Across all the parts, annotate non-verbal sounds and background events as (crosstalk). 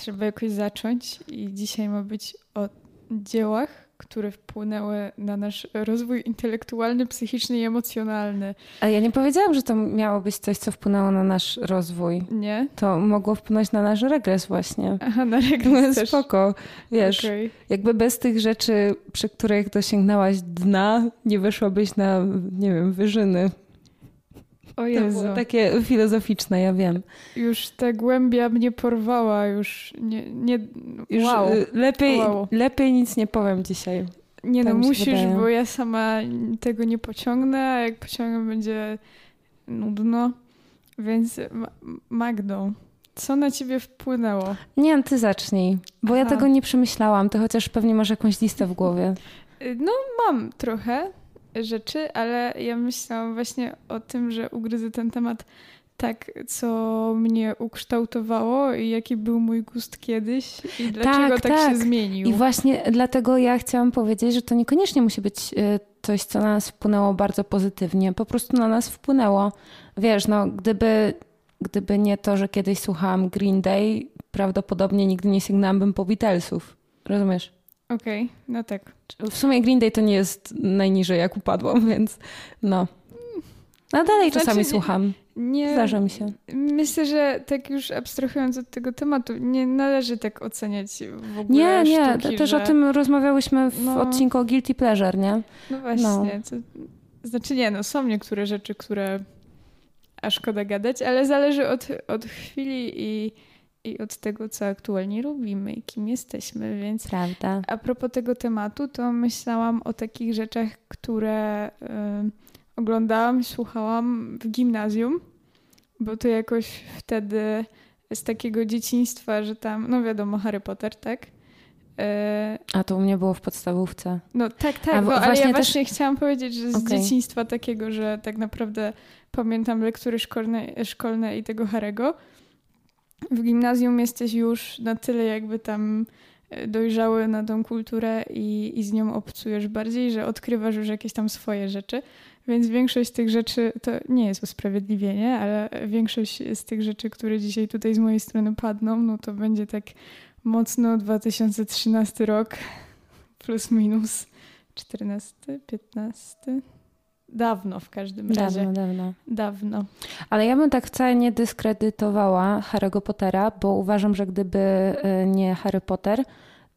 trzeba jakoś zacząć i dzisiaj ma być o dziełach, które wpłynęły na nasz rozwój intelektualny, psychiczny i emocjonalny. A ja nie powiedziałam, że to miało być coś, co wpłynęło na nasz rozwój. Nie? To mogło wpłynąć na nasz regres właśnie. Aha, na regres też. Spoko. Wiesz, okay. jakby bez tych rzeczy, przy których dosięgnęłaś dna, nie wyszłabyś na, nie wiem, wyżyny. O Jezu. To takie filozoficzne, ja wiem. Już ta głębia mnie porwała, już nie... nie już wow. Y, lepiej, wow. lepiej nic nie powiem dzisiaj. Nie tak no, musisz, wydaje. bo ja sama tego nie pociągnę, a jak pociągnę będzie nudno. Więc Magdo, co na ciebie wpłynęło? Nie, ty zacznij, bo Aha. ja tego nie przemyślałam. Ty chociaż pewnie masz jakąś listę w głowie. Y, no, mam trochę rzeczy, ale ja myślałam właśnie o tym, że ugryzę ten temat tak, co mnie ukształtowało i jaki był mój gust kiedyś i dlaczego tak, tak, tak, się zmienił. I właśnie dlatego ja chciałam powiedzieć, że to niekoniecznie musi być y, coś, co na nas wpłynęło bardzo pozytywnie. Po prostu na nas wpłynęło. Wiesz, no gdyby, gdyby nie to, że kiedyś słuchałam Green Day, prawdopodobnie nigdy nie sięgnęłabym po Beatlesów. Rozumiesz? Okej, okay, no tak. W sumie Green Day to nie jest najniżej jak upadłam, (laughs) więc no. A dalej znaczy, czasami słucham. Nie, Zdarza mi się. Myślę, że tak już abstrahując od tego tematu, nie należy tak oceniać w ogóle Nie, nie, sztuki, też że... o tym rozmawiałyśmy w no, odcinku o Guilty Pleasure, nie? No właśnie. No. To, znaczy nie, no są niektóre rzeczy, które a szkoda gadać, ale zależy od, od chwili i i od tego, co aktualnie robimy i kim jesteśmy, więc Prawda. a propos tego tematu, to myślałam o takich rzeczach, które y, oglądałam, słuchałam w gimnazjum, bo to jakoś wtedy z takiego dzieciństwa, że tam, no wiadomo, Harry Potter, tak? Y, a to u mnie było w podstawówce. No tak, tak, no, ale ja też... właśnie chciałam powiedzieć, że z okay. dzieciństwa takiego, że tak naprawdę pamiętam lektury szkolne, szkolne i tego Harego, w gimnazjum jesteś już na tyle jakby tam e, dojrzały na tą kulturę i, i z nią obcujesz bardziej, że odkrywasz już jakieś tam swoje rzeczy. Więc większość tych rzeczy, to nie jest usprawiedliwienie, ale większość z tych rzeczy, które dzisiaj tutaj z mojej strony padną, no to będzie tak mocno 2013 rok, (laughs) plus minus 14, 15. Dawno w każdym razie. Dawno, dawno. Dawno. Ale ja bym tak wcale nie dyskredytowała Harry'ego Pottera, bo uważam, że gdyby y, nie Harry Potter,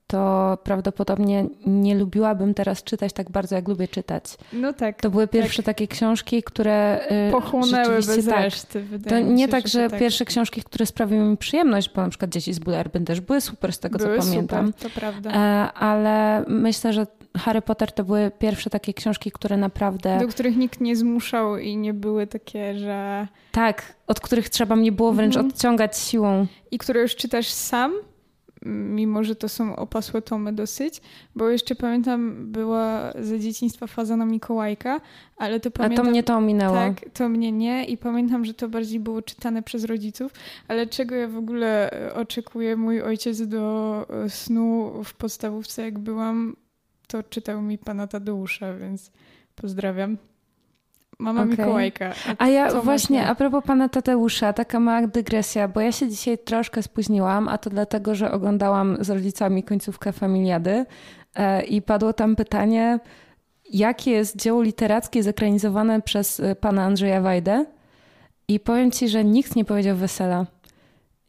to prawdopodobnie nie lubiłabym teraz czytać tak bardzo, jak lubię czytać. No tak. To były pierwsze tak. takie książki, które y, pochłonęły bez tak, reszty. To nie się, tak, że, że tak. pierwsze książki, które sprawiły mi przyjemność, bo na przykład Dzieci z Bullerbyn też były super z tego, były co pamiętam. Super, to prawda. E, ale myślę, że Harry Potter to były pierwsze takie książki, które naprawdę. Do których nikt nie zmuszał i nie były takie, że. Tak, od których trzeba mnie było wręcz mhm. odciągać siłą. I które już czytasz sam, mimo że to są opasłe tomy dosyć, bo jeszcze pamiętam, była ze dzieciństwa faza na Mikołajka, ale to pamiętam... A to mnie to ominęło. Tak, to mnie nie i pamiętam, że to bardziej było czytane przez rodziców, ale czego ja w ogóle oczekuję, mój ojciec do snu w podstawówce, jak byłam, to czytał mi pana Tadeusza, więc pozdrawiam. Mama okay. Mikołajka. A, a ja właśnie, a propos pana Tadeusza, taka mała dygresja, bo ja się dzisiaj troszkę spóźniłam, a to dlatego, że oglądałam z rodzicami końcówkę Familiady e, i padło tam pytanie, jakie jest dzieło literackie zekranizowane przez e, pana Andrzeja Wajdę? I powiem ci, że nikt nie powiedział wesela.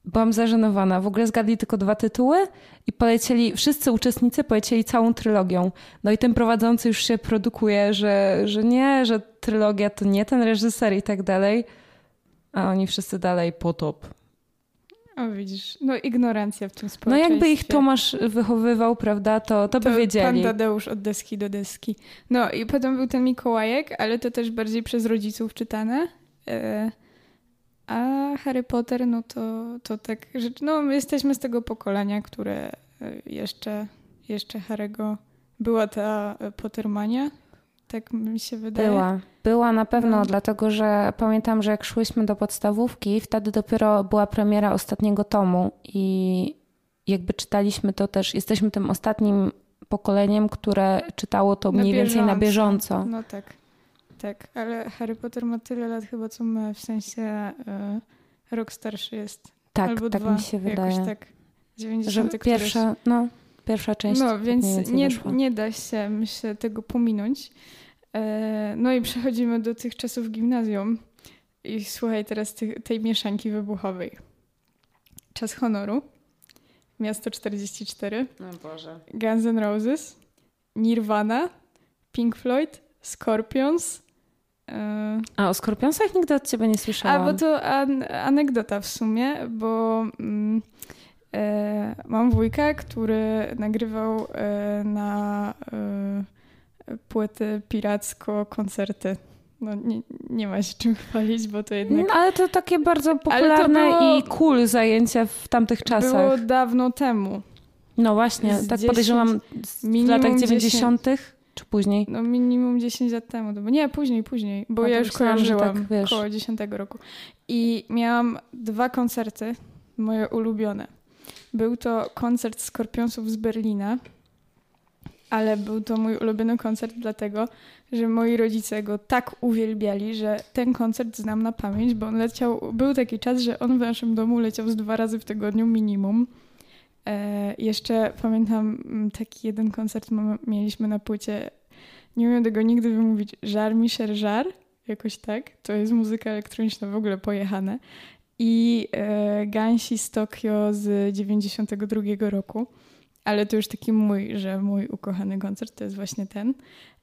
Byłam zażenowana. W ogóle zgadli tylko dwa tytuły i polecieli, wszyscy uczestnicy polecieli całą trylogią. No i ten prowadzący już się produkuje, że, że nie, że trylogia to nie ten reżyser i tak dalej. A oni wszyscy dalej potop. O widzisz, no ignorancja w tym społeczeństwie. No jakby ich Tomasz wychowywał, prawda, to, to, to by wiedzieli. Pan Tadeusz od deski do deski. No i potem był ten Mikołajek, ale to też bardziej przez rodziców czytane. Yy a Harry Potter, no to, to tak, no my jesteśmy z tego pokolenia, które e, jeszcze, jeszcze Harry'ego była ta e, Pottermania, tak mi się wydaje. Była, była na pewno, no. dlatego że pamiętam, że jak szłyśmy do podstawówki, wtedy dopiero była premiera ostatniego tomu i jakby czytaliśmy to też, jesteśmy tym ostatnim pokoleniem, które czytało to mniej więcej na bieżąco. No tak. Tak, ale Harry Potter ma tyle lat chyba co my, w sensie y, rok starszy jest. Tak, Albo tak dwa, mi się wydaje. tak. 90. Że pierwsza, no, pierwsza część. No, więc nie, nie da się, myślę, tego pominąć. E, no i przechodzimy do tych czasów gimnazjum. I słuchaj teraz tej, tej mieszanki wybuchowej. Czas honoru. Miasto 44. O Boże. Guns N' Roses. Nirvana. Pink Floyd. Scorpions. A o Scorpionsach nigdy od ciebie nie słyszałam. A bo to an anegdota w sumie, bo mm, e, mam wujka, który nagrywał e, na e, płyty piracko koncerty. No nie, nie ma się czym chwalić, bo to jednak... No, ale to takie bardzo popularne było... i cool zajęcia w tamtych czasach. Było dawno temu. No właśnie, z tak 10, podejrzewam w latach 90. 10, czy później? No minimum 10 lat temu. Bo nie, później, później. Bo no ja już kojarzyłam tak, wiesz. około 10 roku. I miałam dwa koncerty, moje ulubione. Był to koncert Skorpionsów z Berlina, ale był to mój ulubiony koncert dlatego, że moi rodzice go tak uwielbiali, że ten koncert znam na pamięć, bo on leciał, był taki czas, że on w naszym domu leciał z dwa razy w tygodniu minimum. E, jeszcze pamiętam mm, taki jeden koncert mieliśmy na płycie, nie umiem tego nigdy wymówić, Żar Misher Żar, jakoś tak, to jest muzyka elektroniczna w ogóle pojechane. I e, Gansi z Tokio z 92 roku, ale to już taki mój, że mój ukochany koncert to jest właśnie ten.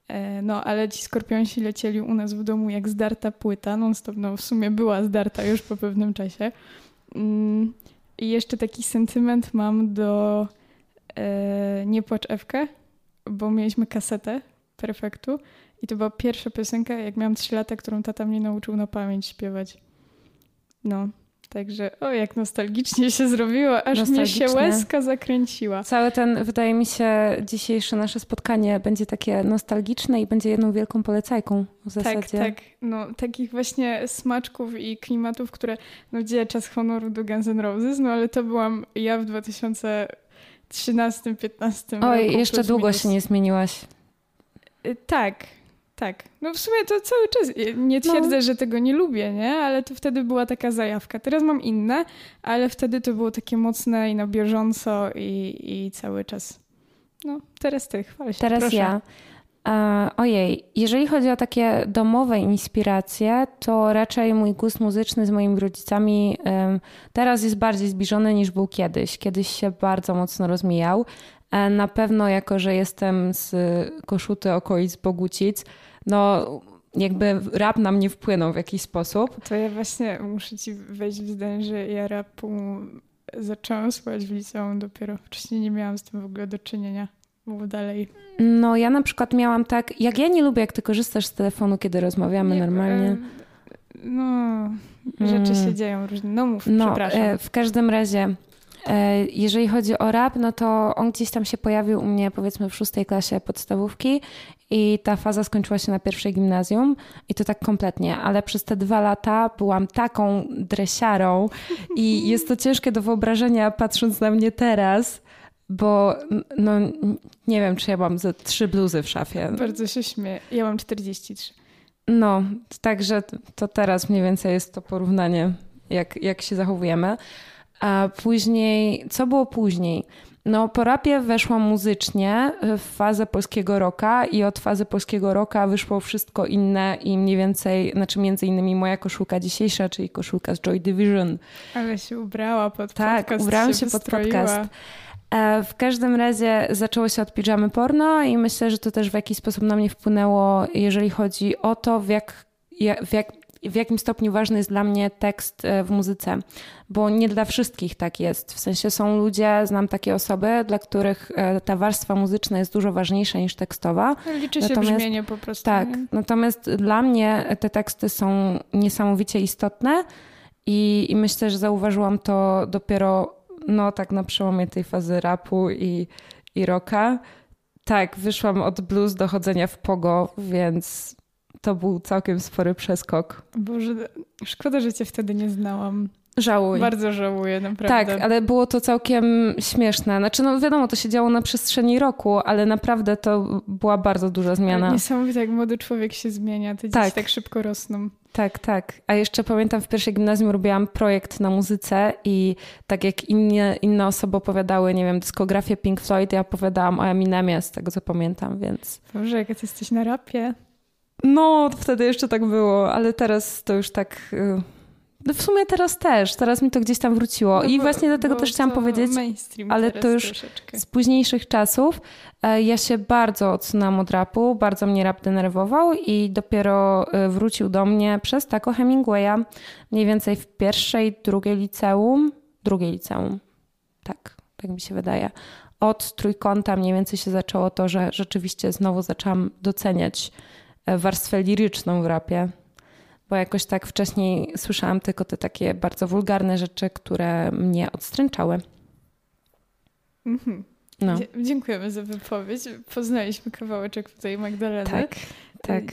E, no, ale ci skorpionsi lecieli u nas w domu jak zdarta płyta, non stop, no w sumie była zdarta już po pewnym czasie. I jeszcze taki sentyment mam do e, Nie płacz Ewkę, bo mieliśmy kasetę Perfektu i to była pierwsza piosenka, jak miałam 3 lata, którą tata mnie nauczył na pamięć śpiewać. No, Także o, jak nostalgicznie się zrobiło, aż mnie się łezka zakręciła. Całe ten, wydaje mi się, dzisiejsze nasze spotkanie będzie takie nostalgiczne i będzie jedną wielką polecajką w tak, zasadzie. Tak, tak. No, takich właśnie smaczków i klimatów, które, no gdzie czas honoru do Guns N' Roses, no ale to byłam ja w 2013-15 roku. Oj, jeszcze długo minus. się nie zmieniłaś. Y, tak, tak. No w sumie to cały czas. Nie no. twierdzę, no. że tego nie lubię, nie? Ale to wtedy była taka zajawka. Teraz mam inne, ale wtedy to było takie mocne i na bieżąco i, i cały czas. No, teraz ty, chwal się. Teraz proszę. ja. ojej, jeżeli chodzi o takie domowe inspiracje, to raczej mój gust muzyczny z moimi rodzicami teraz jest bardziej zbliżony niż był kiedyś. Kiedyś się bardzo mocno rozmijał. E, na pewno, jako że jestem z Koszuty, okolic Bogucic, no jakby rap na mnie wpłynął w jakiś sposób. To ja właśnie muszę ci wejść w zdanie, że ja rapu zaczęłam słuchać w liceum dopiero. Wcześniej nie miałam z tym w ogóle do czynienia. Było dalej. No ja na przykład miałam tak, jak ja nie lubię, jak ty korzystasz z telefonu, kiedy rozmawiamy nie, normalnie. no, rzeczy mm. się dzieją różne. No mów, no, przepraszam. E, w każdym razie E, jeżeli chodzi o rap, no to on gdzieś tam się pojawił u mnie powiedzmy w szóstej klasie podstawówki i ta faza skończyła się na pierwszej gimnazjum i to tak kompletnie, ale przez te dwa lata byłam taką dresiarą i (laughs) jest to ciężkie do wyobrażenia patrząc na mnie teraz, bo no nie wiem, czy ja mam ze trzy bluzy w szafie. Bardzo się śmieję. Ja mam 43. No, także to teraz mniej więcej jest to porównanie, jak, jak się zachowujemy. A później, co było później? No, po rapie weszłam muzycznie w fazę polskiego rocka i od fazy polskiego rocka wyszło wszystko inne i mniej więcej, znaczy między innymi moja koszulka dzisiejsza, czyli koszulka z Joy Division. Ale się ubrała pod tak, podcast. Tak, ubrałam się, się pod podcast. E, w każdym razie zaczęło się od pijamy porno i myślę, że to też w jakiś sposób na mnie wpłynęło, jeżeli chodzi o to, w jak, w jak w jakim stopniu ważny jest dla mnie tekst e, w muzyce, bo nie dla wszystkich tak jest. W sensie są ludzie, znam takie osoby, dla których e, ta warstwa muzyczna jest dużo ważniejsza niż tekstowa. Liczy się natomiast, brzmienie po prostu. Tak, nie? natomiast dla mnie te teksty są niesamowicie istotne i, i myślę, że zauważyłam to dopiero no tak na przełomie tej fazy rapu i, i rocka. Tak, wyszłam od blues do chodzenia w pogo, więc to był całkiem spory przeskok. Boże, szkoda, że cię wtedy nie znałam. Żałuj. Bardzo żałuję, naprawdę. Tak, ale było to całkiem śmieszne. Znaczy, no wiadomo, to się działo na przestrzeni roku, ale naprawdę to była bardzo duża zmiana. Niesamowite, jak młody człowiek się zmienia. Te tak. dzieci tak szybko rosną. Tak, tak. A jeszcze pamiętam w pierwszej gimnazjum robiłam projekt na muzyce i tak jak inne, inne osoby opowiadały, nie wiem, dyskografię Pink Floyd, ja opowiadałam o Eminemie z tego, co pamiętam, więc... Boże, jak jesteś na rapie. No, wtedy jeszcze tak było, ale teraz to już tak... Y, no w sumie teraz też, teraz mi to gdzieś tam wróciło. No I bo, właśnie dlatego też chciałam powiedzieć, ale to już troszeczkę. z późniejszych czasów. E, ja się bardzo odsunęłam od rapu, bardzo mnie rap denerwował i dopiero e, wrócił do mnie przez tako Hemingwaya, mniej więcej w pierwszej, drugiej liceum, drugiej liceum, tak, tak mi się wydaje. Od trójkąta mniej więcej się zaczęło to, że rzeczywiście znowu zaczęłam doceniać warstwę liryczną w rapie bo jakoś tak wcześniej słyszałam tylko te takie bardzo wulgarne rzeczy, które mnie odstręczały. Mhm. No. Dziękujemy za wypowiedź. Poznaliśmy kawałeczek tutaj Magdaleny. Tak, tak.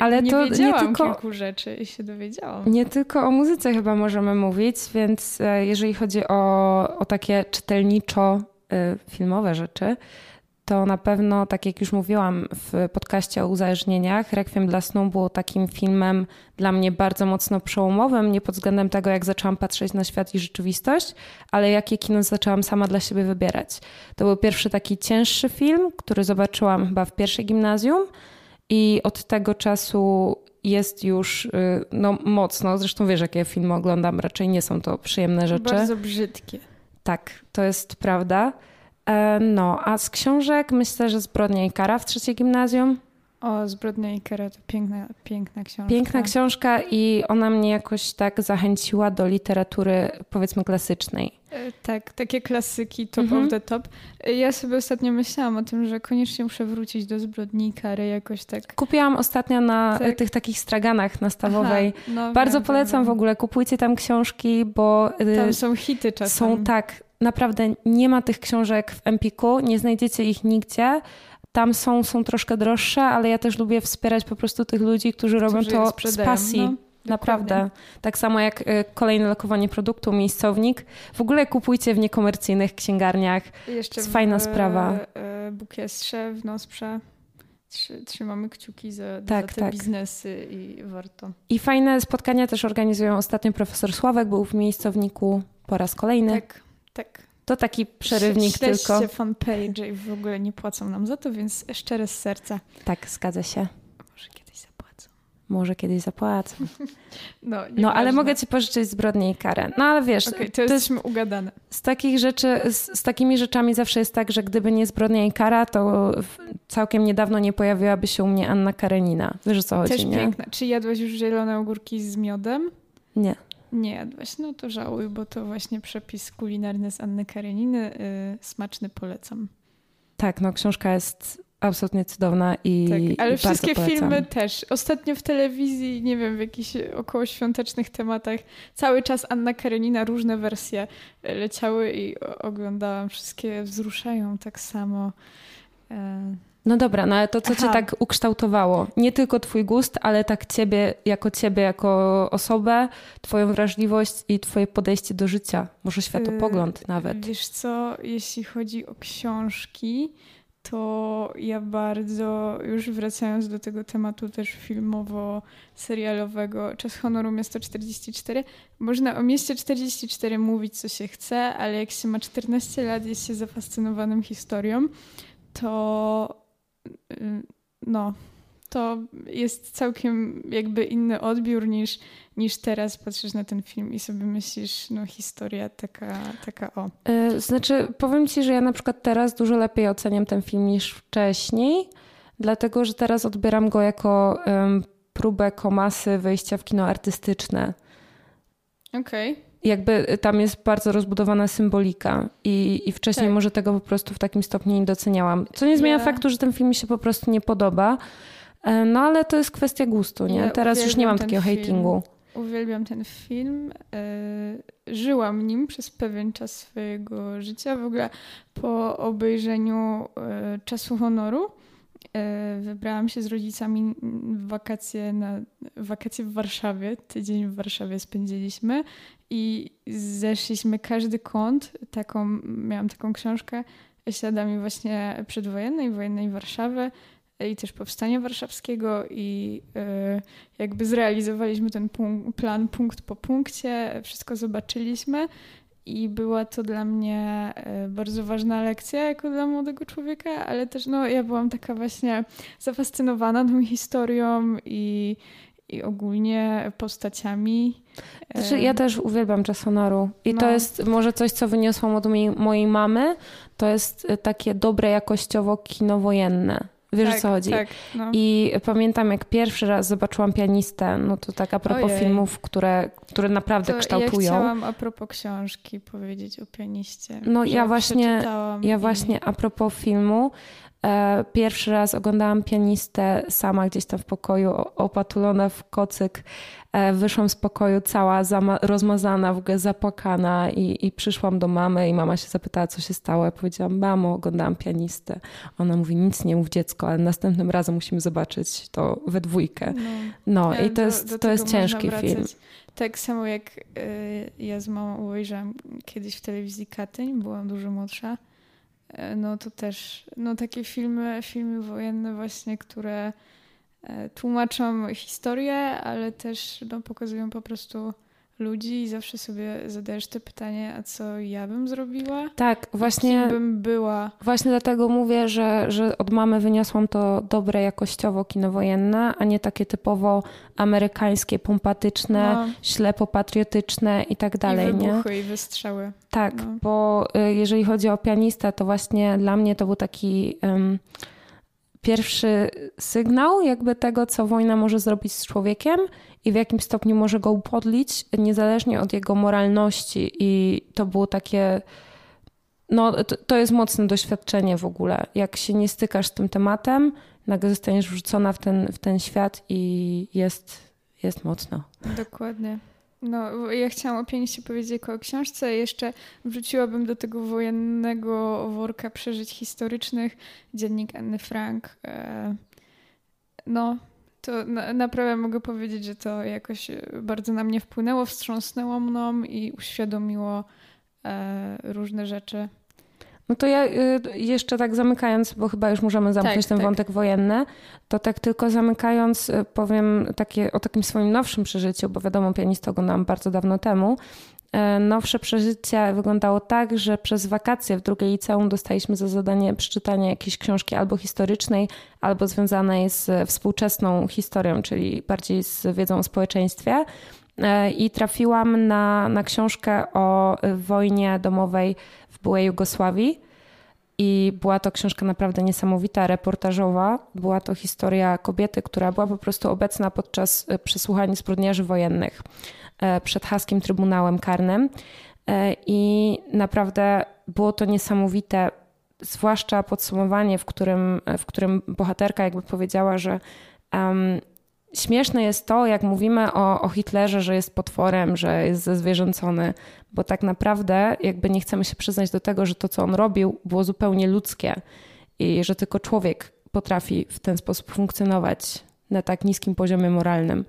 Ale nie to nie tylko kilku rzeczy i się dowiedziałam. Nie tylko o muzyce chyba możemy mówić, więc e, jeżeli chodzi o, o takie czytelniczo e, filmowe rzeczy, to na pewno, tak jak już mówiłam w podcaście o uzależnieniach, Requiem dla snu było takim filmem dla mnie bardzo mocno przełomowym, nie pod względem tego, jak zaczęłam patrzeć na świat i rzeczywistość, ale jakie kino zaczęłam sama dla siebie wybierać. To był pierwszy taki cięższy film, który zobaczyłam chyba w pierwszej gimnazjum i od tego czasu jest już y, no, mocno, zresztą wiesz, jakie filmy oglądam, raczej nie są to przyjemne rzeczy. Bardzo brzydkie. Tak, to jest prawda. E, no, a z książek myślę, że Zbrodnia i kara w trzeciej gimnazjum. O, Zbrodnia i kara to piękna, piękna książka. Piękna książka i ona mnie jakoś tak zachęciła do literatury powiedzmy klasycznej. E, tak, takie klasyki top mhm. of the top. Ja sobie ostatnio myślałam o tym, że koniecznie muszę wrócić do Zbrodni i kary jakoś tak. Kupiłam ostatnio na tak. tych takich straganach na Stawowej. Aha, no Bardzo wiem, polecam wiem. w ogóle, kupujcie tam książki, bo... Tam są hity czasem. Są tak, naprawdę nie ma tych książek w Empiku, nie znajdziecie ich nigdzie. Tam są, są troszkę droższe, ale ja też lubię wspierać po prostu tych ludzi, którzy, którzy robią to z pasji. No. Naprawdę. Tak samo jak y, kolejne lokowanie produktu, miejscownik. W ogóle kupujcie w niekomercyjnych księgarniach. Jeszcze jest fajna sprawa. E, Bukiestrze w Nosprze. Trzymamy kciuki za, tak, za te tak. biznesy i warto. I fajne spotkania też organizują ostatnio profesor Sławek, był w miejscowniku po raz kolejny. Tak. Tak. To taki przerywnik Śledźcie tylko. fanpage i w ogóle nie płacą nam za to, więc szczere z serca. Tak, zgadza się. Może kiedyś zapłacą. Może kiedyś zapłacą. (laughs) No, no ale mogę ci pożyczyć zbrodnię i karę. No ale wiesz, okay, to, to jesteśmy jest, ugadane. Z takich rzeczy, z, z, takimi rzeczami zawsze jest tak, że gdyby nie zbrodnia i kara, to całkiem niedawno nie pojawiłaby się u mnie Anna Karenina. Wiesz o co chodzi, Też piękna. Czy jadłaś już zielone ogórki z miodem? Nie. Nie jadłaś, no to żałuj, bo to właśnie przepis kulinarny z Anny Kareniny. Yy, smaczny polecam. Tak, no książka jest absolutnie cudowna i Tak, ale i wszystkie filmy też. Ostatnio w telewizji, nie wiem, w jakichś okołoświątecznych tematach, cały czas Anna Karenina, różne wersje leciały i oglądałam. Wszystkie wzruszają tak samo. Yy. No dobra, no ale to, co Aha. cię tak ukształtowało, nie tylko twój gust, ale tak ciebie, jako ciebie, jako osobę, twoją wrażliwość i twoje podejście do życia, może światopogląd yy, nawet. Wiesz co, jeśli chodzi o książki, to ja bardzo, już wracając do tego tematu też filmowo-serialowego, Czas Honoru Miasto 44, można o Mieście 44 mówić co się chce, ale jak się ma 14 lat, jest się zafascynowanym historią, to Y, no, to jest całkiem jakby inny odbiór niż, niż teraz patrzysz na ten film i sobie myślisz, no historia taka, taka o. Y, znaczy, powiem ci, że ja na przykład teraz dużo lepiej oceniam ten film niż wcześniej, dlatego że teraz odbieram go jako um, próbę komasy wejścia w kino artystyczne. Okej. Okay jakby tam jest bardzo rozbudowana symbolika i, i wcześniej tak. może tego po prostu w takim stopniu nie doceniałam. Co nie zmienia ja... faktu, że ten film mi się po prostu nie podoba, e, no ale to jest kwestia gustu, nie? Ja Teraz już nie mam takiego film. hatingu. Uwielbiam ten film. E, żyłam nim przez pewien czas swojego życia. W ogóle po obejrzeniu e, Czasu Honoru wybrałam się z rodzicami w wakacje, na, wakacje w Warszawie. Tydzień w Warszawie spędziliśmy i zeszliśmy każdy kąt. Taką, miałam taką książkę śladami właśnie przedwojennej, wojennej Warszawy i też powstania warszawskiego i y, jakby zrealizowaliśmy ten plan punkt po punkcie, wszystko zobaczyliśmy i była to dla mnie y, bardzo ważna lekcja jako dla młodego człowieka, ale też no, ja byłam taka właśnie zafascynowana tą historią i, i ogólnie postaciami. Znaczy, ja też uwielbiam czas honoru i no. to jest może coś, co wyniosłam od mojej, mojej mamy, to jest y, takie dobre jakościowo kino wojenne. Wiesz tak, o co chodzi? Tak, no. I pamiętam, jak pierwszy raz zobaczyłam pianistę, no to tak a propos Ojej. filmów, które, które naprawdę to kształtują. Ja chciałam a propos książki powiedzieć o pianiście. No ja właśnie, ja i... właśnie a propos filmu, pierwszy raz oglądałam pianistę sama gdzieś tam w pokoju, opatulona w kocyk E, wyszłam z pokoju cała rozmazana, w ogóle zapłakana i, i przyszłam do mamy i mama się zapytała, co się stało. Ja powiedziałam, mamo, oglądałam pianistę. Ona mówi, nic nie mów dziecko, ale następnym razem musimy zobaczyć to we dwójkę. No, no i to jest, do, do to jest ciężki film. Tak samo jak y, ja z mamą obejrzałam kiedyś w telewizji Katyń, byłam dużo młodsza. Y, no to też, no takie filmy, filmy wojenne właśnie, które E, tłumaczą historię, ale też no, pokazują po prostu ludzi i zawsze sobie zadajesz to pytanie, a co ja bym zrobiła? Tak, właśnie. Kim bym była? Właśnie dlatego mówię, że, że od mamy wyniosłam to dobre jakościowo kino wojenne, a nie takie typowo amerykańskie, pompatyczne, no. ślepo patriotyczne i tak dalej. I wybuchy, nie? i wystrzały. Tak, no. bo y, jeżeli chodzi o pianistę, to właśnie dla mnie to był taki... Um, pierwszy sygnał jakby tego, co wojna może zrobić z człowiekiem i w jakim stopniu może go upodlić, niezależnie od jego moralności. I to było takie. No, to, jest mocne doświadczenie w ogóle. Jak się nie stykasz z tym tematem, nagle zostaniesz wrzucona w ten, w ten świat i jest, jest mocno. Dokładnie. No, ja chciałam o pianiście powiedzieć o książce. Jeszcze wrzuciłabym do tego wojennego worka przeżyć historycznych dziennik Anny Frank. E, no, to na, naprawdę mogę powiedzieć, że to jakoś bardzo na mnie wpłynęło, wstrząsnęło mną i uświadomiło e, różne rzeczy. No to ja y, jeszcze tak zamykając, bo chyba już możemy zamknąć tak, ten tak. wątek wojenny, to tak tylko zamykając y, powiem takie, o takim swoim nowszym przeżyciu, bo wiadomo, pianistę oglądałam bardzo dawno temu. E, nowsze przeżycie wyglądało tak, że przez wakacje w drugiej liceum dostaliśmy za zadanie przeczytania jakiejś książki albo historycznej, albo związanej z współczesną historią, czyli bardziej z wiedzą o społeczeństwie. I trafiłam na, na książkę o wojnie domowej byłej Jugosławii. I była to książka naprawdę niesamowita, reportażowa. Była to historia kobiety, która była po prostu obecna podczas e, przesłuchań zbrodniarzy wojennych e, przed haskim Trybunałem Karnym. E, I naprawdę było to niesamowite, zwłaszcza podsumowanie, w którym, w którym bohaterka jakby powiedziała, że um, śmieszne jest to, jak mówimy o, o Hitlerze, że jest potworem, że jest zezwierzęcony, bo tak naprawdę jakby nie chcemy się przyznać do tego, że to, co on robił, było zupełnie ludzkie i że tylko człowiek potrafi w ten sposób funkcjonować na tak niskim poziomie moralnym.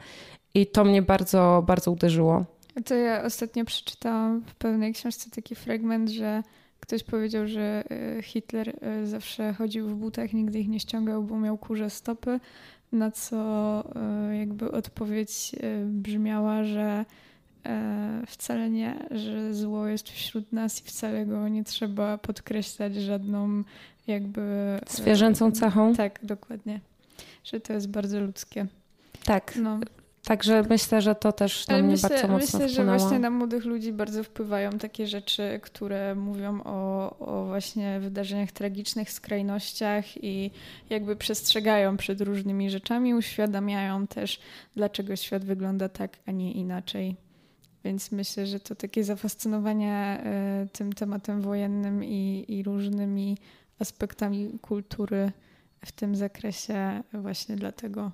I to mnie bardzo, bardzo uderzyło. To ja ostatnio przeczytałam w pewnej książce taki fragment, że ktoś powiedział, że e, Hitler e, zawsze chodził w butach, nigdy ich nie ściągał, bo miał kurze stopy, na co e, jakby odpowiedź brzmiała, że E, wcale nie, że zło jest wśród nas i wcale go nie trzeba podkreślać żadną jakby... Zwierzęcą cechą? Tak, dokładnie. Że to jest bardzo ludzkie. Tak. No. Także myślę, że to też na mnie myślę, bardzo mocno Myślę, wpłynęło. że właśnie na młodych ludzi bardzo wpływają takie rzeczy, które mówią o, o właśnie wydarzeniach tragicznych, skrajnościach i jakby przestrzegają przed różnymi rzeczami, uświadamiają też, dlaczego świat wygląda tak, a nie inaczej. Więc myślę, że to takie zafascynowanie e, tym tematem wojennym i, i różnymi aspektami kultury w tym zakresie właśnie dlatego.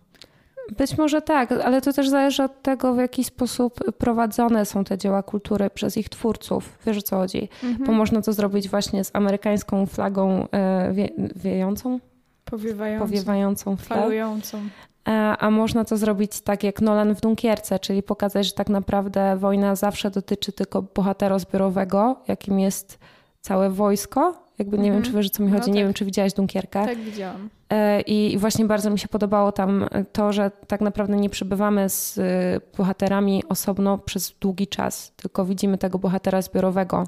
Być może tak, ale to też zależy od tego, w jaki sposób prowadzone są te dzieła kultury przez ich twórców. Wiesz o co chodzi? Mhm. Bo można to zrobić właśnie z amerykańską flagą e, wie, wiejącą, powiewającą, powiewającą falującą. E, a można to zrobić tak jak Nolan w Dunkierce, czyli pokazać, że tak naprawdę wojna zawsze dotyczy tylko bohatera zbiorowego, jakim jest całe wojsko. Jakby nie wiem, czy wiesz, o co mi no chodzi. No nie tak. wiem, czy widziałaś Dunkierkę. Tak, widziałam. E, I właśnie bardzo mi się podobało tam to, że tak naprawdę nie przebywamy z bohaterami osobno przez długi czas, tylko widzimy tego bohatera zbiorowego,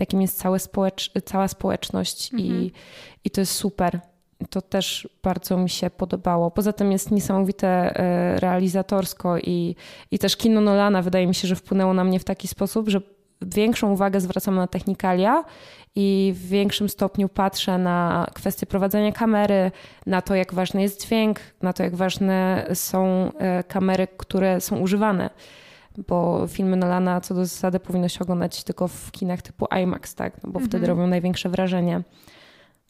jakim jest całe społecz cała społeczność mhm. i, i to jest super. To też bardzo mi się podobało. Poza tym jest niesamowite e, realizatorsko i, i też kino Nolana wydaje mi się, że wpłynęło na mnie w taki sposób, że większą uwagę zwracam na technikalia i w większym stopniu patrzę na kwestie prowadzenia kamery, na to, jak ważny jest dźwięk, na to, jak ważne są e, kamery, które są używane. Bo filmy Nolana co do zasady powinno się oglądać tylko w kinach typu IMAX, tak? No bo mhm. wtedy robią największe wrażenie.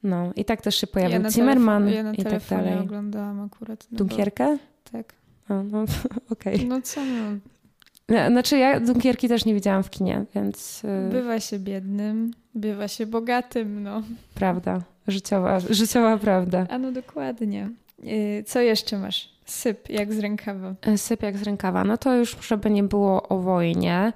No i tak też się pojawił ja Zimmerman ja na i tak dalej. oglądałam akurat. No Dunkierkę? Tak. A, no, (laughs) okej. Okay. No co no. Znaczy ja Dunkierki też nie widziałam w kinie, więc... Y, bywa się biednym, bywa się bogatym, no. Prawda. Życiowa, życiowa prawda. A no dokładnie. Y, co jeszcze masz? Syp jak z rękawa. Y, syp jak z rękawa. No to już, żeby nie było o wojnie.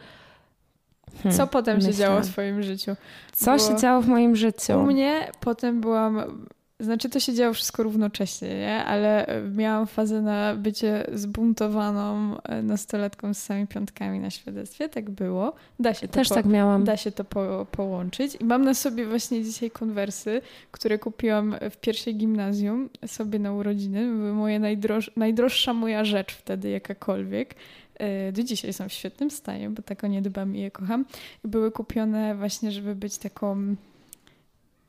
Hmm, Co potem myślę. się działo w twoim życiu? Co Bo się działo w moim życiu? U mnie potem byłam znaczy to się działo wszystko równocześnie, nie? ale e, miałam fazę na bycie zbuntowaną e, nastolatką z samymi piątkami na świadectwie. Tak było. Da się to Też po, tak miałam. Da się to po, połączyć. I mam na sobie właśnie dzisiaj konwersy, które kupiłam w pierwszej gimnazjum sobie na urodziny. Były moje najdroż, najdroższa moja rzecz wtedy jakakolwiek. E, do dzisiaj są w świetnym stanie, bo tak o nie dbam i je kocham. Były kupione właśnie, żeby być taką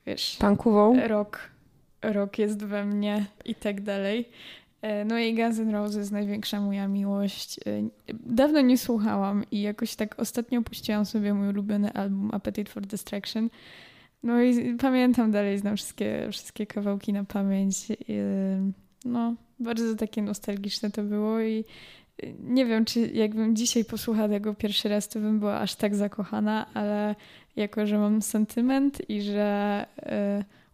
wiesz... Pankową? Rok rok jest we mnie i tak dalej. E, no i Guns N' Roses, największa moja miłość. E, dawno nie słuchałam i jakoś tak ostatnio puściłam sobie mój ulubiony album Appetite for Destruction. No i pamiętam dalej, znam wszystkie, wszystkie kawałki na pamięć. E, no, bardzo takie nostalgiczne to było i nie wiem, czy jakbym dzisiaj posłuchała tego pierwszy raz, to bym była aż tak zakochana, ale jako, że mam sentyment i że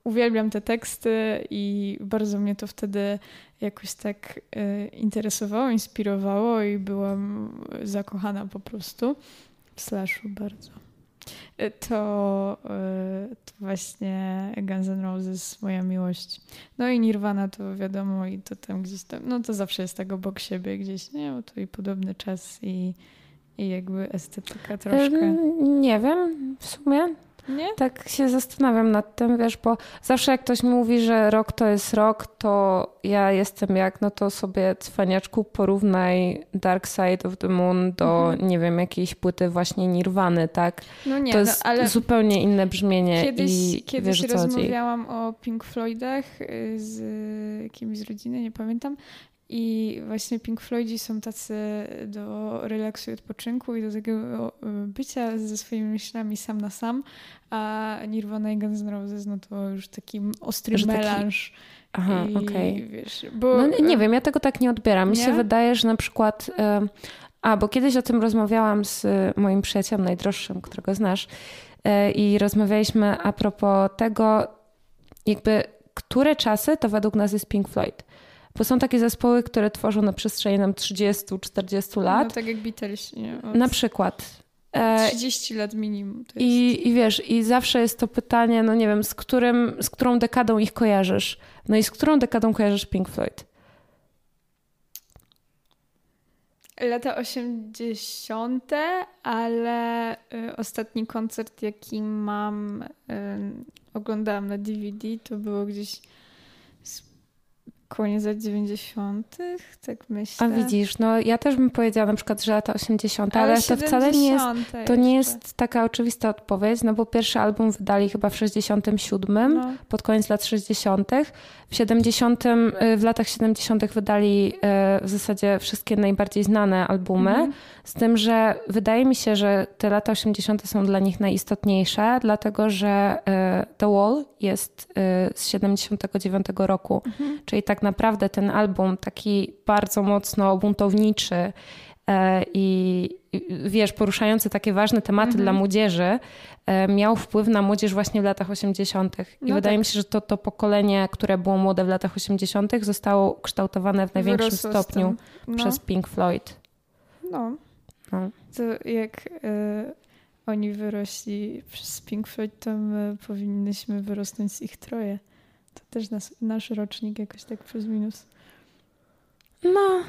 uwielbiam te teksty i bardzo mnie to wtedy jakoś tak y, interesowało, inspirowało i byłam zakochana po prostu w slashu bardzo. Y, to, y, to właśnie Guns N' Roses, moja miłość. No i Nirvana to wiadomo i to tam gdzieś tam, no to zawsze jest tak obok siebie gdzieś, nie? Bo to i podobny czas i, i jakby estetyka troszkę. Nie wiem, w sumie nie? Tak się zastanawiam nad tym, wiesz, bo zawsze jak ktoś mówi, że rok to jest rok, to ja jestem jak, no to sobie cwaniaczku porównaj Dark Side of the Moon do, mhm. nie wiem, jakiejś płyty właśnie Nirwany, tak? No nie, to no, jest ale zupełnie inne brzmienie kiedyś, i kiedyś wiesz, rozmawiałam o Pink Floydach y, z kimś z rodziny, nie pamiętam, i właśnie Pink Floydzi są tacy do relaksu i odpoczynku i do takiego e, bycia ze swoimi myślami sam na sam, a Nirvana i Guns N' Roses no to już taki ostry że melanż. Taki... Aha, okej. Okay. No nie, nie, wiem, ja tego tak nie odbieram. Mi nie? się wydaje, że na przykład... A, bo kiedyś o tym rozmawiałam z moim przyjacielem najdroższym, którego znasz e, i rozmawialiśmy a propos tego, jakby które czasy to według nas jest Pink Floyd. Bo są takie zespoły, które tworzą na przestrzeni nam 30-40 lat. No tak jak Beatles. Nie? Od... Na przykład. 30 e, lat minimum. I, I wiesz, i zawsze jest to pytanie, no nie wiem, z, którym, z którą dekadą ich kojarzysz? No i z którą dekadą kojarzysz Pink Floyd? Lata 80., ale y, ostatni koncert, jaki mam, y, oglądałam na DVD, to było gdzieś koniec lat 90., tak myślę. A widzisz, no ja też bym powiedziała na przykład, że lata 80., ale, ale to wcale nie jest, to nie jest taka oczywista odpowiedź, no bo pierwszy album wydali chyba w 67, no. pod koniec lat 60. W 70, y, w latach 70. wydali y, w zasadzie wszystkie najbardziej znane albumy, mhm. z tym, że wydaje mi się, że te lata 80. są dla nich najistotniejsze, dlatego że y, The Wall jest z 79 roku, mhm. czyli tak naprawdę ten album taki bardzo mocno buntowniczy e, i wiesz, poruszający takie ważne tematy mhm. dla młodzieży, e, miał wpływ na młodzież właśnie w latach 80. I no wydaje tak. mi się, że to, to pokolenie, które było młode w latach 80., zostało kształtowane w największym Wyrosło stopniu no. przez Pink Floyd. No. no. To jak y, oni wyrośli przez Pink Floyd, to my powinnyśmy wyrosnąć z ich troje. To też nas, nasz rocznik jakoś tak przez minus. No.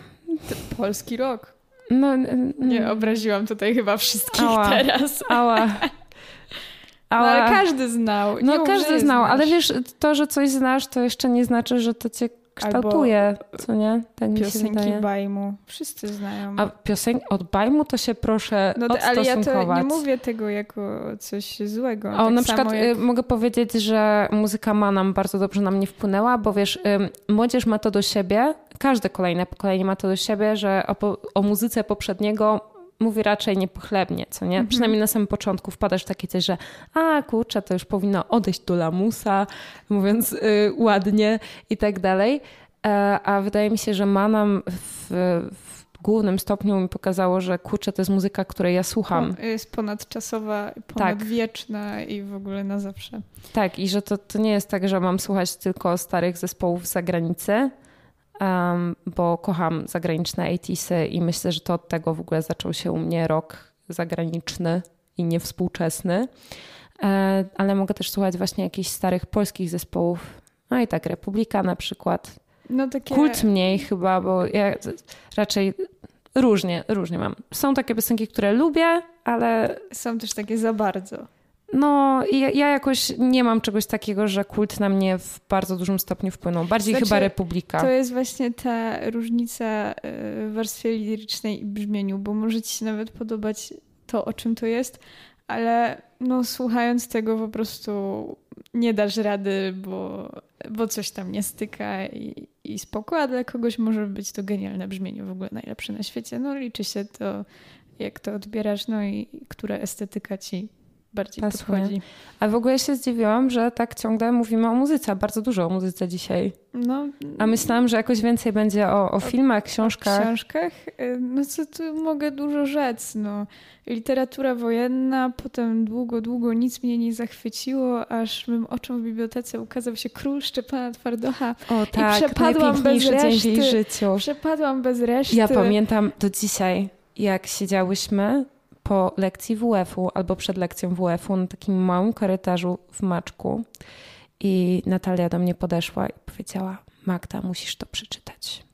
To polski rok. No, nie obraziłam tutaj chyba wszystkich ała, teraz. Ała. (laughs) ała. No ale każdy znał. No każdy znał, znasz. ale wiesz, to, że coś znasz, to jeszcze nie znaczy, że to cię kształtuje, Albo co nie? Tak piosenki Bajmu. Wszyscy znają. A piosenki od Bajmu to się proszę no, Ale ja to nie mówię tego jako coś złego. O, tak na przykład jak... Y, mogę powiedzieć, że muzyka ma nam bardzo dobrze na mnie wpłynęła, bo wiesz, młodzież ma to do siebie, każde kolejne pokolenie ma to do siebie, że o, o muzyce poprzedniego mówi raczej niepochlebnie, co nie? Mhm. Przynajmniej na samym początku wpadasz w takie coś, że a kurczę, to już powinno odejść do lamusa, mówiąc y, ładnie i tak dalej. E, a wydaje mi się, że ma nam w, w głównym stopniu mi pokazało, że kurczę, to jest muzyka, której ja słucham. Jest ponadczasowa, ponadwieczna tak. i w ogóle na zawsze. Tak, i że to, to nie jest tak, że mam słuchać tylko starych zespołów z zagranicy, um, bo kocham zagraniczne 80 i myślę, że to od tego w ogóle zaczął się u mnie rok zagraniczny i niewspółczesny. E, ale mogę też słuchać właśnie jakichś starych polskich zespołów. No i tak, Republika na przykład. No takie... Kult mniej chyba, bo ja raczej różnie, różnie mam. Są takie piosenki, które lubię, ale... Są też takie za bardzo. No, ja, ja, jakoś nie mam czegoś takiego, że kult na mnie w bardzo dużym stopniu wpłynął. Bardziej znaczy, chyba Republika. To jest właśnie ta różnica y, w warstwie lirycznej i brzmieniu, bo może ci się nawet podobać to, o czym to jest, ale no, słuchając tego po prostu nie dasz rady, bo, bo coś tam nie styka i, i spoko, a dla kogoś może być to genialne brzmienie, w ogóle najlepsze na świecie. No liczy się to, jak to odbierasz, no i która estetyka ci bardziej Pasuje. podchodzi. A w ogóle się zdziwiłam, że tak ciągle mówimy o muzyce, bardzo dużo o muzyce dzisiaj. No, A myślałam, że jakoś więcej będzie o, o filmach, książkach. O książkach? Y, no co tu mogę dużo rzec, no. Literatura wojenna, potem długo, długo nic mnie nie zachwyciło, aż mym oczom w bibliotece ukazał się Król Szczepana Twardocha. O tak, I przepadłam bez reszty. dzień w jej życiu. Przepadłam bez reszty. Ja pamiętam do dzisiaj, jak siedziałyśmy po lekcji WF-u albo przed lekcją WF-u na takim małym korytarzu w Maczku i Natalia do mnie podeszła i powiedziała Magda, musisz to przeczytać.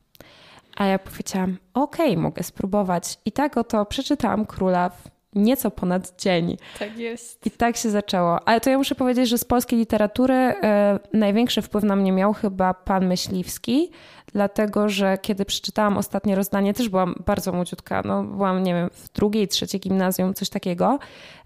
A ja powiedziałam, okej, okay, mogę spróbować. I tak oto przeczytałam Króla w nieco ponad dzień. Tak jest. I tak się zaczęło. Ale to ja muszę powiedzieć, że z polskiej literatury e, największy wpływ na mnie miał chyba pan Myśliwski, dlatego że kiedy przeczytałam ostatnie rozdanie, też byłam bardzo młodziutka, no byłam, nie wiem, w drugiej, trzeciej gimnazjum, coś takiego.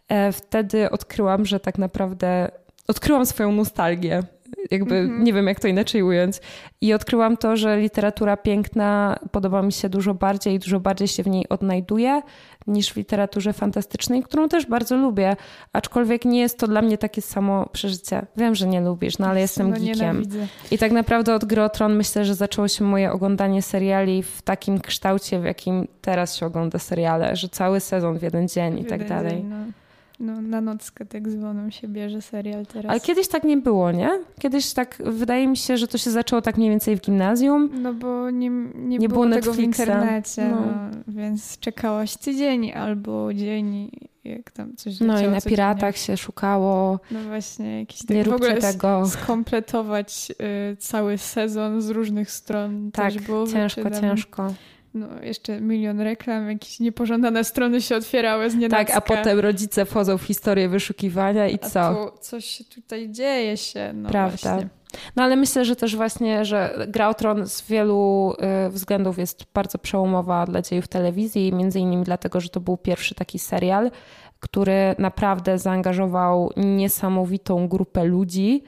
E, wtedy odkryłam, że tak naprawdę odkryłam swoją nostalgię. Jakby mm -hmm. nie wiem, jak to inaczej ująć. I odkryłam to, że literatura piękna podoba mi się dużo bardziej i dużo bardziej się w niej odnajduję niż w literaturze fantastycznej, którą też bardzo lubię, aczkolwiek nie jest to dla mnie takie samo przeżycie. Wiem, że nie lubisz, no ale jestem no, geekiem. I tak naprawdę od Gry Tron myślę, że zaczęło się moje oglądanie seriali w takim kształcie, w jakim teraz się ogląda seriale, że cały sezon w jeden dzień w i tak dalej. Dzień, no. No, na nockę tak zwaną się bierze serial teraz. Ale kiedyś tak nie było, nie? Kiedyś tak, wydaje mi się, że to się zaczęło tak mniej więcej w gimnazjum. No bo nie, nie, nie było, było tego w internecie, no. No, więc czekałaś tydzień albo dzień, jak tam coś No i na piratach się szukało. No właśnie, jakiś tak, nie w ogóle tego. skompletować y, cały sezon z różnych stron tak, ciężko, ciężko no, jeszcze milion reklam, jakieś niepożądane strony się otwierały z nienacka. Tak, a potem rodzice wchodzą w historię wyszukiwania i a co? Tu coś tutaj dzieje się. No Prawda. Właśnie. No ale myślę, że też właśnie, że Gra o Tron z wielu y, względów jest bardzo przełomowa dla dziejów telewizji, między innymi dlatego, że to był pierwszy taki serial, który naprawdę zaangażował niesamowitą grupę ludzi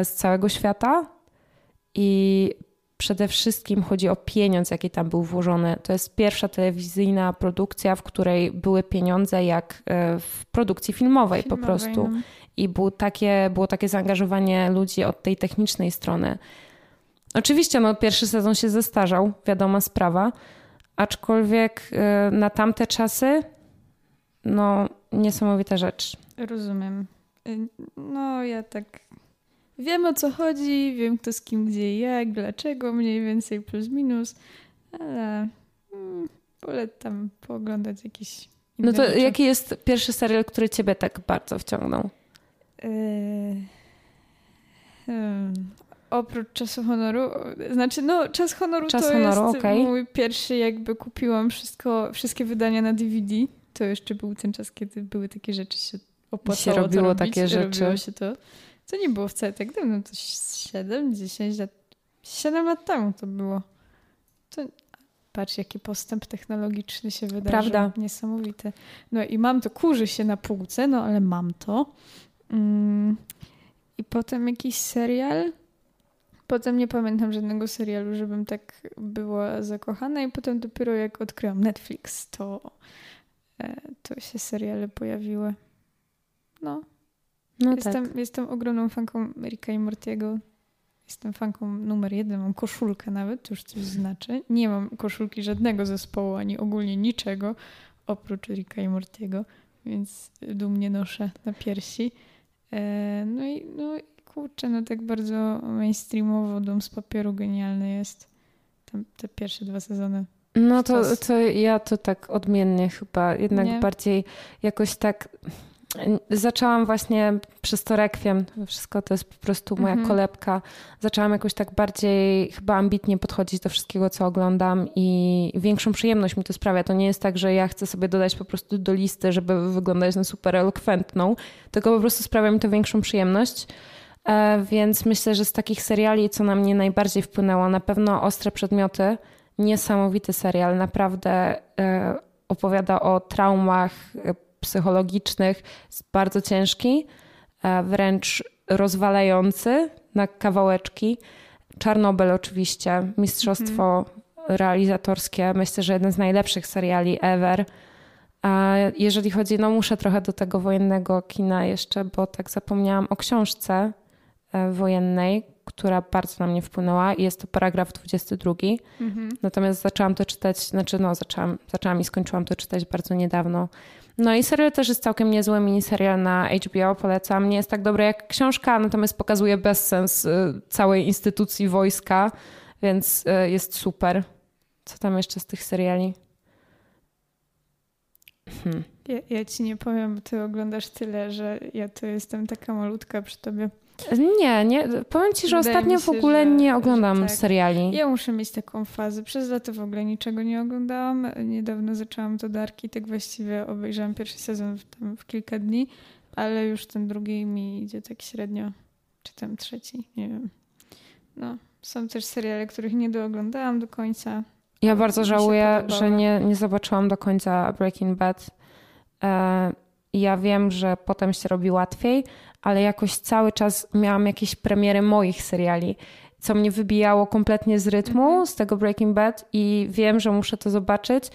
y, z całego świata i przede wszystkim chodzi o pieniądz, jaki tam był włożony. To jest pierwsza telewizyjna produkcja, w której były pieniądze jak e, w produkcji filmowej, filmowej po prostu. No. I było takie, było takie zaangażowanie ludzi od tej technicznej strony. Oczywiście no, pierwszy sezon się zestarzał, wiadoma sprawa, aczkolwiek na tamte czasy no niesamowita rzecz. Rozumiem. No ja tak wiem o co chodzi, wiem kto z kim gdzie jak, dlaczego mniej więcej plus minus, ale wolę tam pooglądać jakiś No to rzeczy. jaki jest pierwszy serial, który ciebie tak bardzo wciągnął? Yy, hmm, oprócz Czasu Honoru, znaczy no Czas Honoru Czas to honoru, jest okay. mój pierwszy jakby kupiłam wszystko, wszystkie wydania na DVD. To jeszcze był ten czas, kiedy były takie rzeczy się opłacało się robiło robić, takie rzeczy. Robiło się to. To nie było wcale tak dawno, to 7, 10 lat, 7 lat temu to było. To patrz, jaki postęp technologiczny się wydarzył. Prawda. Niesamowite. No i mam to, kurzy się na półce, no ale mam to. Mm. I potem jakiś serial. Potem nie pamiętam żadnego serialu, żebym tak była zakochana i potem dopiero jak odkryłam Netflix, to, e, to się seriale pojawiły. No. No jestem, tak. jestem ogromną fanką Ricka i Mortiego. Jestem fanką numer jeden, mam koszulkę nawet, to już coś znaczy. Nie mam koszulki żadnego zespołu, ani ogólnie niczego, oprócz Ricka i Mortiego, więc dumnie noszę na piersi. E, no i no, kurczę, no tak bardzo mainstreamowo Dom z papieru genialny jest. Tam te pierwsze dwa sezony. No to, to ja to tak odmiennie chyba, jednak Nie? bardziej jakoś tak zaczęłam właśnie przez to rekwiem, wszystko to jest po prostu moja mhm. kolebka. Zaczęłam jakoś tak bardziej chyba ambitnie podchodzić do wszystkiego, co oglądam i większą przyjemność mi to sprawia. To nie jest tak, że ja chcę sobie dodać po prostu do listy, żeby wyglądać na super elokwentną, tylko po prostu sprawia mi to większą przyjemność. E, więc myślę, że z takich seriali, co na mnie najbardziej wpłynęło, na pewno Ostre Przedmioty. Niesamowity serial, naprawdę e, opowiada o traumach psychologicznych bardzo ciężki, wręcz rozwalający na kawałeczki. Czarnobyl oczywiście, mistrzostwo mhm. realizatorskie, myślę, że jeden z najlepszych seriali ever. A jeżeli chodzi, no muszę trochę do tego wojennego kina jeszcze, bo tak zapomniałam o książce e, wojennej, która bardzo na mnie wpłynęła i jest to paragraf 22. Mhm. Natomiast zaczęłam to czytać, znaczy no zaczęłam, zaczęłam i skończyłam to czytać bardzo niedawno. No i serial też jest całkiem niezły miniserial na HBO, polecam. Nie jest tak dobry jak książka, natomiast pokazuje bezsens y, całej instytucji wojska, więc y, jest super. Co tam jeszcze z tych seriali? Hmm. Ja, ja ci nie powiem, ty oglądasz tyle, że ja tu jestem taka malutka przy tobie. Nie, nie. Powiem ci, że Wydaje ostatnio się, w ogóle że, nie oglądam tak. seriali. Ja muszę mieć taką fazę. Przez lata w ogóle niczego nie oglądałam. Niedawno zaczęłam to Darki, tak właściwie obejrzałam pierwszy sezon w, tam w kilka dni, ale już ten drugi mi idzie tak średnio. Czy tam trzeci, nie wiem. No, są też seriale, których nie dooglądałam do końca. Ja bardzo żałuję, że nie, nie zobaczyłam do końca Breaking Bad. E, ja wiem, że potem się robi łatwiej, ale jakoś cały czas miałam jakieś premiery moich seriali, co mnie wybijało kompletnie z rytmu, mhm. z tego Breaking Bad i wiem, że muszę to zobaczyć,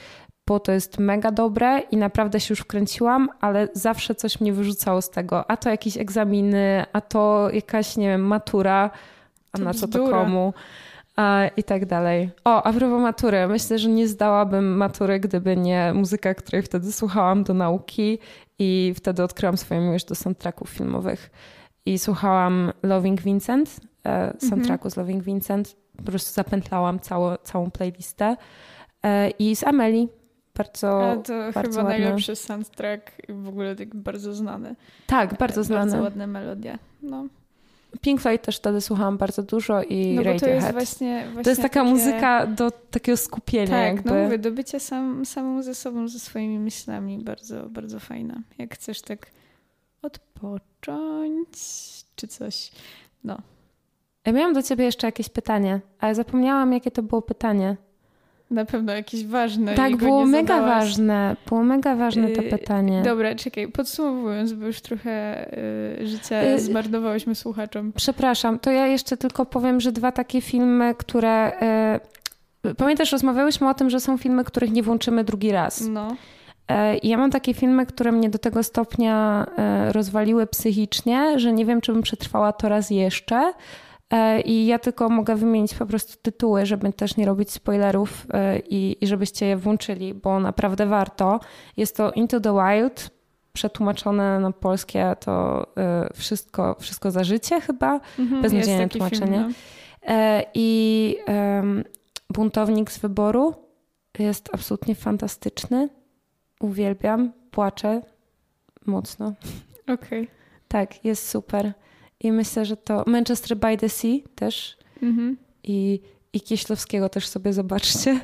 bo to jest mega dobre i naprawdę się już wkręciłam, ale zawsze coś mnie wyrzucało z tego. A to jakieś egzaminy, a to jakaś, nie wiem, matura, a to na co to komu i tak dalej. O, a propos matury. Myślę, że nie zdałabym matury, gdyby nie muzyka, której wtedy słuchałam do nauki i wtedy odkryłam swoją miłość do soundtracków filmowych. I słuchałam Loving Vincent, e, soundtracku z Loving Vincent. Po prostu zapętlałam cało, całą playlistę. E, I z Amelie. Bardzo, A to bardzo chyba ładne. najlepszy soundtrack i w ogóle tak bardzo znany. Tak, bardzo znany. Bardzo ładne melodie. No. Pink Floyd też wtedy słuchałam bardzo dużo i no Radiohead. To jest właśnie, właśnie To jest taka takie... muzyka do takiego skupienia Tak, jakby. no mówię, do bycia sam, samą ze sobą, ze swoimi myślami. Bardzo, bardzo fajna. Jak chcesz tak odpocząć czy coś. No. Ja miałam do ciebie jeszcze jakieś pytanie, ale zapomniałam, jakie to było pytanie. Na pewno jakieś ważne. Tak, było mega zadałaś. ważne. Było mega ważne to y, pytanie. Dobra, czekaj, podsumowując, bo już trochę yy, życia yy, zmarnowałyśmy słuchaczom. Przepraszam, to ja jeszcze tylko powiem, że dwa takie filmy, które. Yy, pamiętasz, rozmawiałyśmy o tym, że są filmy, których nie włączymy drugi raz. No. I ja mam takie filmy, które mnie do tego stopnia rozwaliły psychicznie, że nie wiem, czy bym przetrwała to raz jeszcze. E, I ja tylko mogę wymienić po prostu tytuły, żeby też nie robić spoilerów e, i, i żebyście je włączyli, bo naprawdę warto. Jest to Into the Wild, przetłumaczone na polskie to wszystko, wszystko za życie chyba, mhm, beznadziejne tłumaczenie. Film, no. I um, Buntownik z wyboru jest absolutnie fantastyczny. Uwielbiam, płaczę mocno. Okej. Okay. Tak, jest super. I myślę, że to Manchester by the Sea też. Mhm. I, I Kieślowskiego też sobie zobaczcie.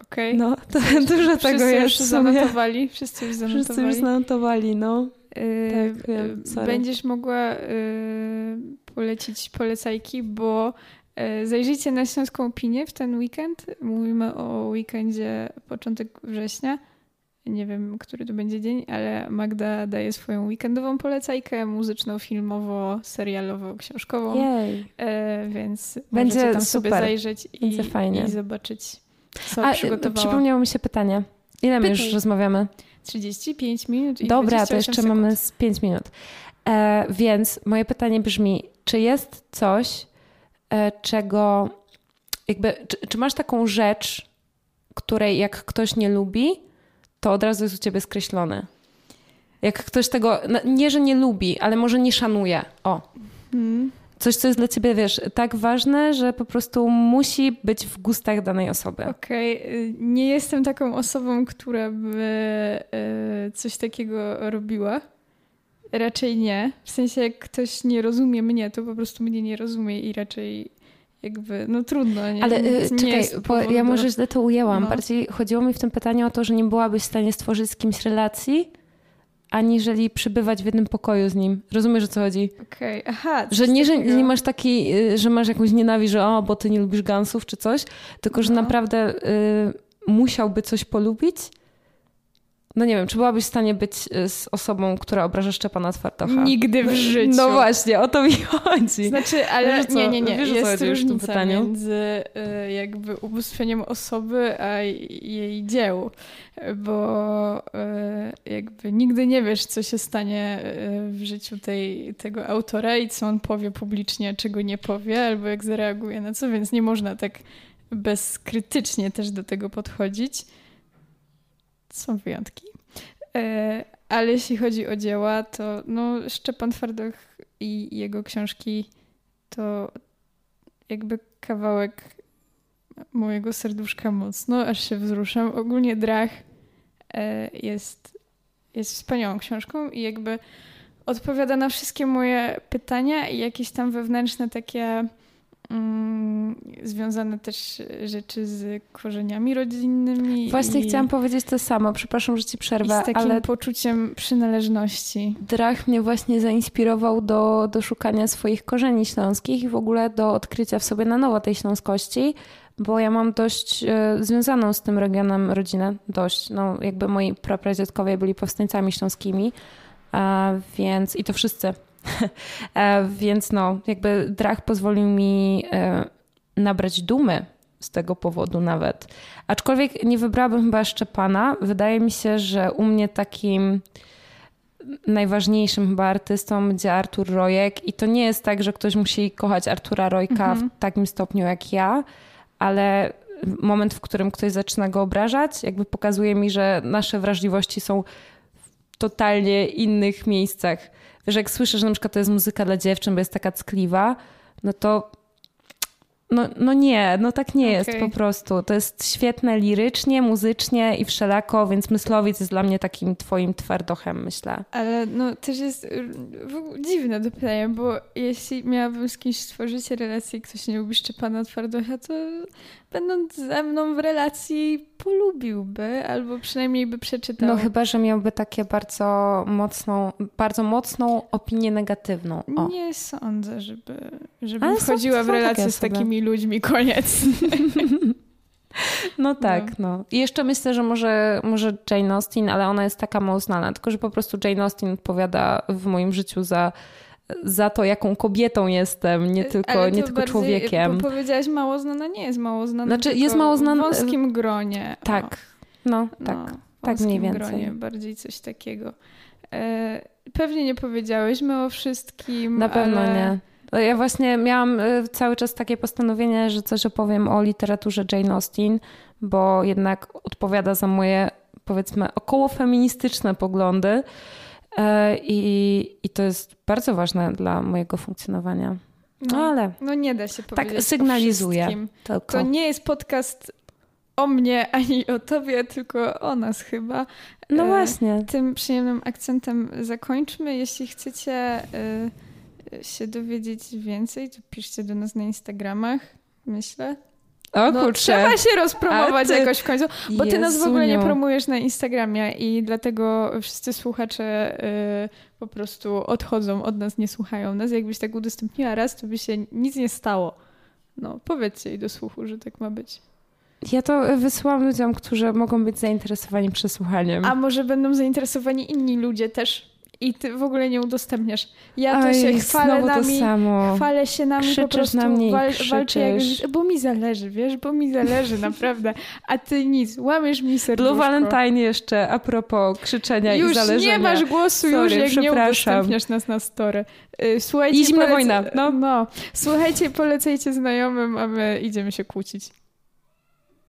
Okej. Okay. No, to (laughs) dużo tego jest. Już zanotowali. Wszyscy już zanotowali. Wszyscy już zanotowali, no. Yy, tak, wiem, będziesz mogła yy, polecić polecajki, bo yy, zajrzyjcie na Śląską Opinię w ten weekend. Mówimy o weekendzie początek września nie wiem, który to będzie dzień, ale Magda daje swoją weekendową polecajkę muzyczną, filmowo, serialowo, książkową. Jej. E, więc będzie tam super. sobie zajrzeć i, i zobaczyć, co A, przygotowała. Przypomniało mi się pytanie. Ile my już rozmawiamy? 35 minut i Dobra, to jeszcze sekund. mamy z 5 minut. E, więc moje pytanie brzmi, czy jest coś, e, czego jakby, czy, czy masz taką rzecz, której jak ktoś nie lubi, to od razu jest u ciebie skreślone. Jak ktoś tego, nie że nie lubi, ale może nie szanuje. O. Hmm. Coś, co jest dla ciebie, wiesz, tak ważne, że po prostu musi być w gustach danej osoby. Okej, okay. nie jestem taką osobą, która by y, coś takiego robiła. Raczej nie. W sensie, jak ktoś nie rozumie mnie, to po prostu mnie nie rozumie i raczej jakby, no trudno. Nie? Ale y, nie czekaj, bo ja może źle to ujęłam. No. Bardziej chodziło mi w tym pytaniu o to, że nie byłabyś w stanie stworzyć z kimś relacji, aniżeli przybywać w jednym pokoju z nim. Rozumiesz, o co chodzi? Okej, okay. aha. Że nie, że nie masz taki, y, że masz jakąś nienawiść, że o, bo ty nie lubisz gansów czy coś, tylko, że no. naprawdę y, musiałby coś polubić, no nie wiem, czy byłabyś w stanie być y, z osobą, która obraża Szczepana Twardocha? Nigdy w życiu. No właśnie, o to mi chodzi. Znaczy, ale wiesz, nie, nie, nie. Wiesz, jest różnica między y, jakby ubóstwieniem osoby, a jej dzieł. Bo y, jakby nigdy nie wiesz, co się stanie w życiu tej, tego autora i co on powie publicznie, czego nie powie, albo jak zareaguje na co, więc nie można tak bezkrytycznie też do tego podchodzić. Są wyjątki. E, ale jeśli chodzi o dzieła, to no, Szczepan Twardoch i jego książki to jakby kawałek mojego serduszka mocno, aż się wzruszam. Ogólnie Drach e, jest, jest wspaniałą książką i jakby odpowiada na wszystkie moje pytania i jakieś tam wewnętrzne takie związane też rzeczy z korzeniami rodzinnymi. Właśnie chciałam powiedzieć to samo, przepraszam, że ci przerwę. I z takim ale poczuciem przynależności. Drach mnie właśnie zainspirował do, do szukania swoich korzeni śląskich i w ogóle do odkrycia w sobie na nowo tej śląskości, bo ja mam dość e, związaną z tym regionem rodzinę, dość, no jakby moi prapradziadkowie byli powstańcami śląskimi, a więc i to wszyscy (laughs) więc no, jakby drag pozwolił mi e, nabrać dumy z tego powodu nawet. Aczkolwiek nie wybrałabym chyba Szczepana. Wydaje mi się, że u mnie takim najważniejszym chyba artystą będzie Artur Rojek i to nie jest tak, że ktoś musi kochać Artura Rojka mhm. w takim stopniu jak ja, ale moment, w którym ktoś zaczyna go obrażać, jakby pokazuje mi, że nasze wrażliwości są totalnie innych miejscach że jak słyszę, że na przykład to jest muzyka dla dziewczyn, bo jest taka ckliwa, no to no, no nie, no tak nie okay. jest po prostu. To jest świetne lirycznie, muzycznie i wszelako, więc Myslowic jest dla mnie takim twoim twardochem, myślę. Ale no też jest y, dziwne to pytanie, bo jeśli miałabym z kimś stworzyć relację i ktoś nie lubi Szczepana Twardocha, to będąc ze mną w relacji polubiłby, albo przynajmniej by przeczytał. No chyba, że miałby takie bardzo mocną, bardzo mocną opinię negatywną. O. Nie sądzę, żeby, żeby wchodziła w relację z takimi ludźmi, koniec. (laughs) No tak, no. no. I jeszcze myślę, że może, może Jane Austen, ale ona jest taka mało znana, tylko że po prostu Jane Austen odpowiada w moim życiu za za to, jaką kobietą jestem, nie tylko, nie tylko człowiekiem. Bo powiedziałaś mało znana, nie jest mało znana. Znaczy jest mało znana. W wąskim gronie. Tak, o. no, tak, no, tak mniej więcej. gronie, bardziej coś takiego. E, pewnie nie powiedziałyśmy o wszystkim. Na pewno nie. Ja właśnie miałam y, cały czas takie postanowienie, że coś opowiem o literaturze Jane Austen, bo jednak odpowiada za moje, powiedzmy, około feministyczne poglądy. E, I, I to jest bardzo ważne dla mojego funkcjonowania. No, no ale. No nie da się tak powiedzieć. Tak sygnalizuję. To nie jest podcast o mnie ani o tobie, tylko o nas chyba. No e, właśnie. Tym przyjemnym akcentem zakończmy. Jeśli chcecie e, się dowiedzieć więcej, to piszcie do nas na Instagramach, myślę. O no, kurczę. Trzeba się rozpromować ty... jakoś w końcu, bo ty nas w ogóle nie promujesz na Instagramie i dlatego wszyscy słuchacze y, po prostu odchodzą od nas, nie słuchają nas. Jakbyś tak udostępniła raz, to by się nic nie stało. No, powiedzcie jej do słuchu, że tak ma być. Ja to wysyłam ludziom, którzy mogą być zainteresowani przesłuchaniem. A może będą zainteresowani inni ludzie też? I ty w ogóle nie udostępniasz. Ja to Oj, się chwalę nami, chwalę się nami krzyczysz po prostu, na mnie wal, walczę jak, bo mi zależy, wiesz, bo mi zależy (laughs) naprawdę, a ty nic, łamiesz mi serduszko. Blue Valentine jeszcze, a propos krzyczenia już i zależenia. Już nie masz głosu Sorry, już, jak nie udostępniasz nas na story. Y, słuchajcie, I zimna polece... wojna, no. no. Słuchajcie, polecajcie znajomym, a my idziemy się kłócić.